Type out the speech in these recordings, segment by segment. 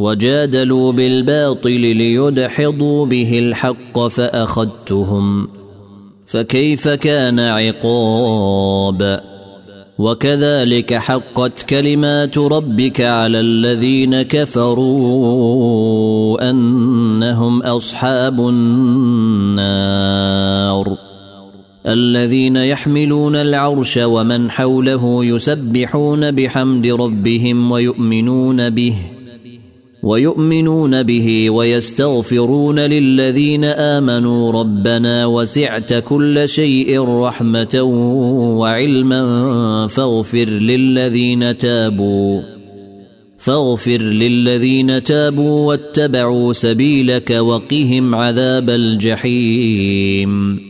وجادلوا بالباطل ليدحضوا به الحق فأخذتهم فكيف كان عقاب؟ وكذلك حقت كلمات ربك على الذين كفروا أنهم أصحاب النار الذين يحملون العرش ومن حوله يسبحون بحمد ربهم ويؤمنون به ويؤمنون به ويستغفرون للذين آمنوا ربنا وسعت كل شيء رحمة وعلما فاغفر للذين تابوا فاغفر للذين تابوا واتبعوا سبيلك وقهم عذاب الجحيم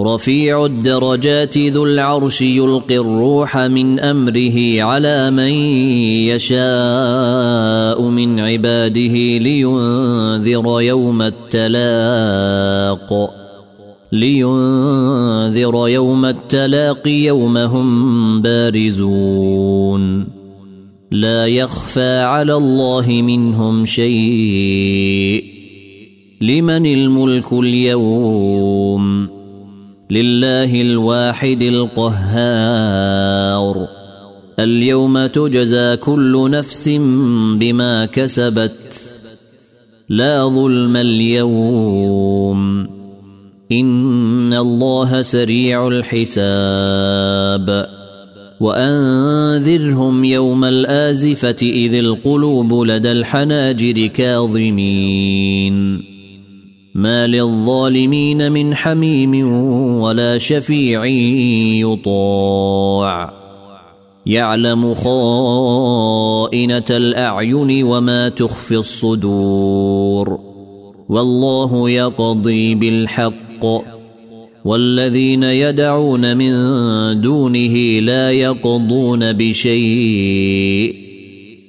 رفيع الدرجات ذو العرش يلقي الروح من أمره على من يشاء من عباده لينذر يوم التلاق لينذر يوم التلاق يوم هم بارزون. لا يخفى على الله منهم شيء. لمن الملك اليوم؟ لله الواحد القهار. اليوم تجزى كل نفس بما كسبت. لا ظلم اليوم. إن الله سريع الحساب. وأنذرهم يوم الآزفة إذ القلوب لدى الحناجر كاظمين. ما للظالمين من حميم ولا شفيع يطاع. يعلم خائنة الأعين وما تخفي الصدور. والله يقضي بالحق. والذين يدعون من دونه لا يقضون بشيء.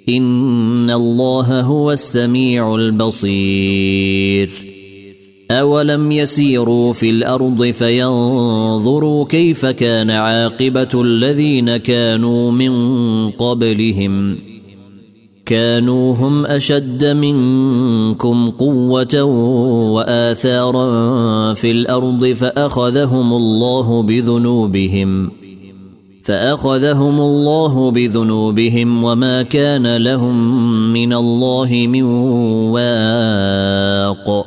إن الله هو السميع البصير. اولم يسيروا في الأرض فينظروا كيف كان عاقبه الذين كانوا من قبلهم كانوا هم اشد منكم قوه واثارا في الأرض فاخذهم الله بذنوبهم فاخذهم الله بذنوبهم وما كان لهم من الله من واق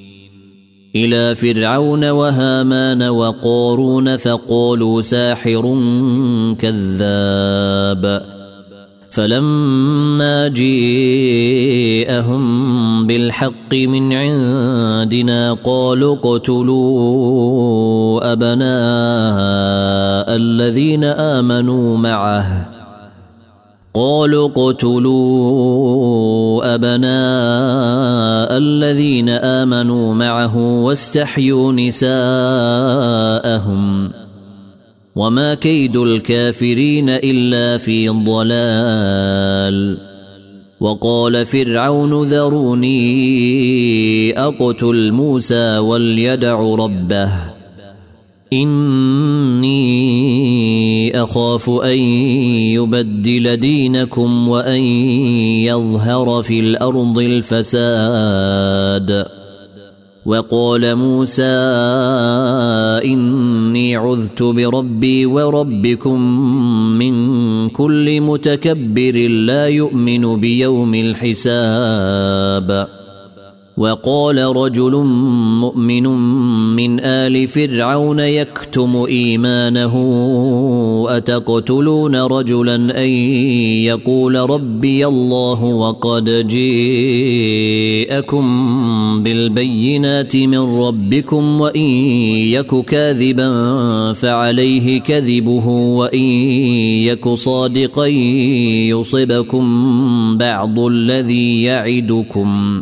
إلى فرعون وهامان وقارون فقالوا ساحر كذاب. فلما جيءهم بالحق من عندنا قالوا اقتلوا أبناء الذين آمنوا معه. قالوا اقتلوا أبناء الذين آمنوا معه واستحيوا نساءهم. وما كيد الكافرين إلا في ضلال. وقال فرعون ذروني أقتل موسى وليدع ربه. إني أخاف أن يبدل دينكم وأن يظهر في الأرض الفساد. وقال موسى إني عذت بربي وربكم من كل متكبر لا يؤمن بيوم الحساب. وقال رجل مؤمن من آل فرعون يكتم إيمانه أتقتلون رجلا أن يقول ربي الله وقد جيءكم بالبينات من ربكم وإن يك كاذبا فعليه كذبه وإن يك صادقا يصبكم بعض الذي يعدكم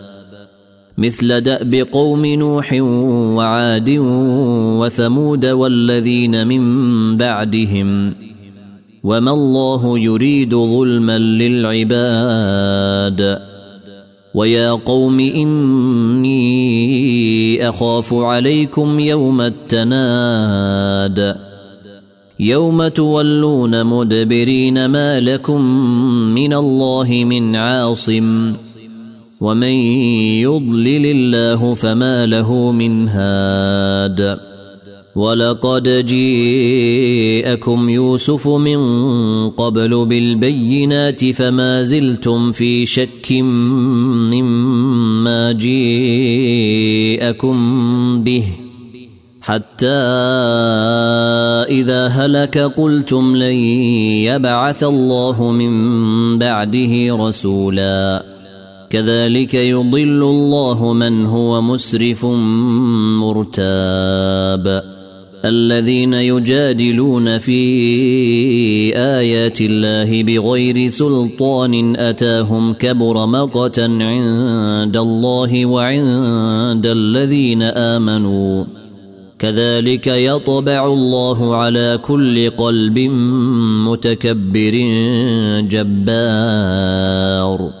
مثل دأب قوم نوح وعاد وثمود والذين من بعدهم. وما الله يريد ظلما للعباد. ويا قوم إني أخاف عليكم يوم التناد. يوم تولون مدبرين ما لكم من الله من عاصم. ومن يضلل الله فما له من هاد ولقد جيءكم يوسف من قبل بالبينات فما زلتم في شك مما جيءكم به حتى اذا هلك قلتم لن يبعث الله من بعده رسولا كذلك يضل الله من هو مسرف مرتاب. الذين يجادلون في آيات الله بغير سلطان أتاهم كبر مقتا عند الله وعند الذين آمنوا. كذلك يطبع الله على كل قلب متكبر جبار.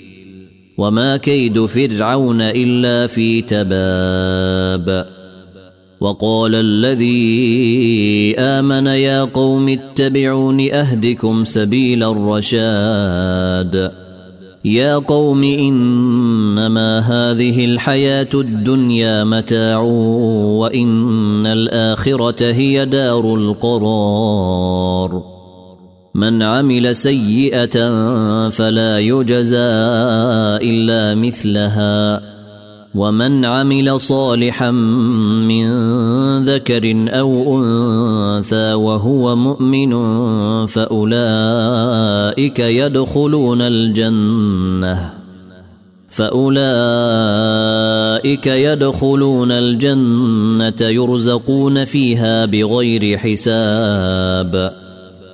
وما كيد فرعون الا في تباب وقال الذي امن يا قوم اتبعون اهدكم سبيل الرشاد يا قوم انما هذه الحياة الدنيا متاع وان الاخره هي دار القرار من عمل سيئة فلا يجزى إلا مثلها. ومن عمل صالحا من ذكر أو أنثى وهو مؤمن فأولئك يدخلون الجنة. فأولئك يدخلون الجنة يرزقون فيها بغير حساب.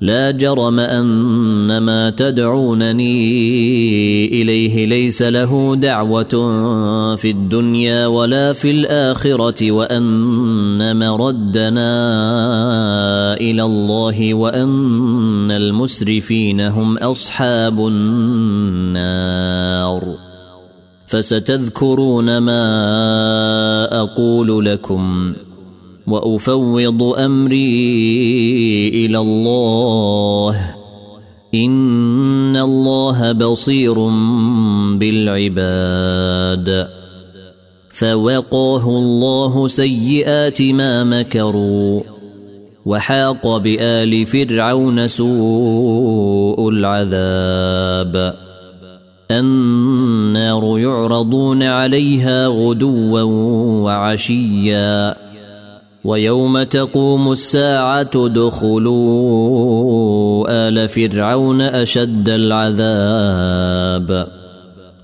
لا جرم أن ما تدعونني إليه ليس له دعوة في الدنيا ولا في الآخرة وأن مردنا إلى الله وأن المسرفين هم أصحاب النار. فستذكرون ما أقول لكم. وأفوض أمري إلى الله. إن الله بصير بالعباد. فوقاه الله سيئات ما مكروا. وحاق بآل فرعون سوء العذاب. النار يعرضون عليها غدوا وعشيا. ويوم تقوم الساعة دخلوا آل فرعون أشد العذاب.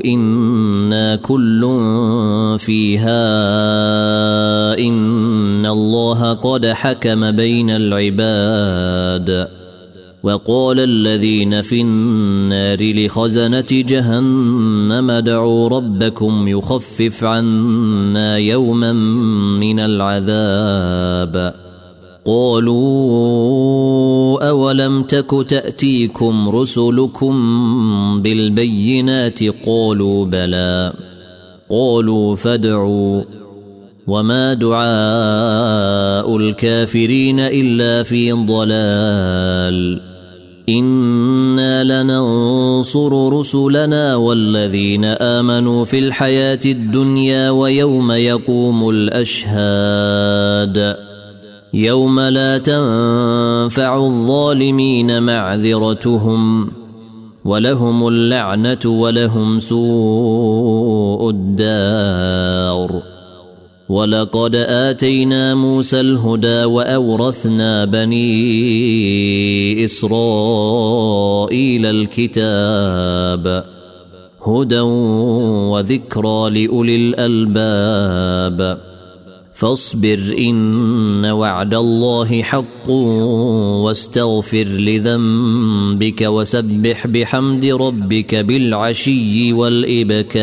أنا كل فيها ان الله قد حكم بين العباد وقال الذين في النار لخزنه جهنم ادعوا ربكم يخفف عنا يوما من العذاب قالوا أولم تك تأتيكم رسلكم بالبينات قالوا بلى قالوا فادعوا وما دعاء الكافرين إلا في ضلال إنا لننصر رسلنا والذين آمنوا في الحياة الدنيا ويوم يقوم الأشهاد يوم لا تنفع الظالمين معذرتهم ولهم اللعنة ولهم سوء الدار. ولقد آتينا موسى الهدى وأورثنا بني إسرائيل الكتاب هدى وذكرى لأولي الألباب. فاصبر إن وعد الله حق واستغفر لذنبك وسبح بحمد ربك بالعشي والإبكار.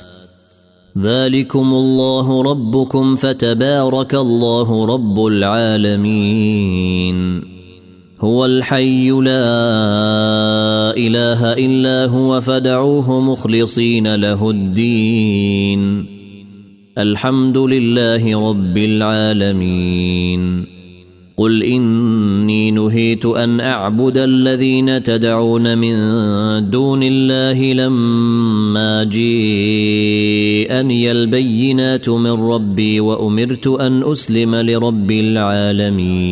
ذلكم الله ربكم فتبارك الله رب العالمين. هو الحي لا اله الا هو فدعوه مخلصين له الدين. الحمد لله رب العالمين. قل اني نهيت ان اعبد الذين تدعون من دون الله لما جيءني البينات من ربي وامرت ان اسلم لرب العالمين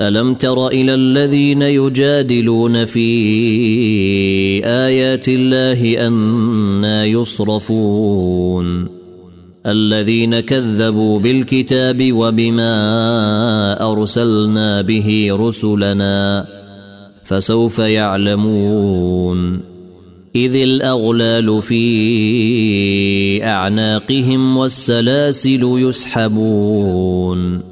ألم تر إلى الذين يجادلون في آيات الله أنا يصرفون؟ الذين كذبوا بالكتاب وبما أرسلنا به رسلنا فسوف يعلمون. إذ الأغلال في أعناقهم والسلاسل يسحبون.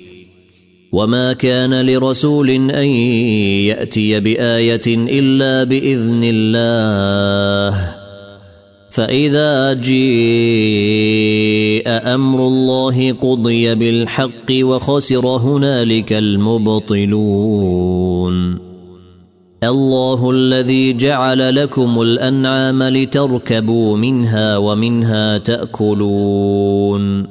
وما كان لرسول ان ياتي بايه الا باذن الله فاذا جيء أمر الله قضي بالحق وخسر هنالك المبطلون الله الذي جعل لكم الانعام لتركبوا منها ومنها تاكلون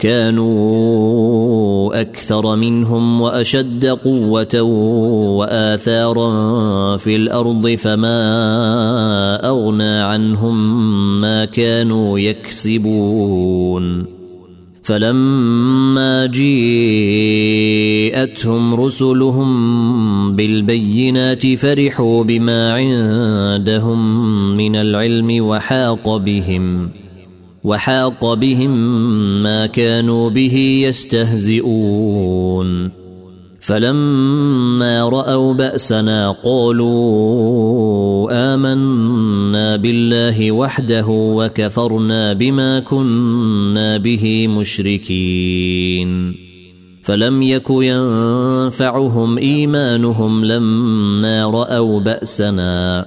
كانوا أكثر منهم وأشد قوة وآثارا في الأرض فما أغنى عنهم ما كانوا يكسبون. فلما جيءتهم رسلهم بالبينات فرحوا بما عندهم من العلم وحاق بهم. وحاق بهم ما كانوا به يستهزئون. فلما رأوا بأسنا قالوا آمنا بالله وحده وكفرنا بما كنا به مشركين. فلم يك ينفعهم إيمانهم لما رأوا بأسنا.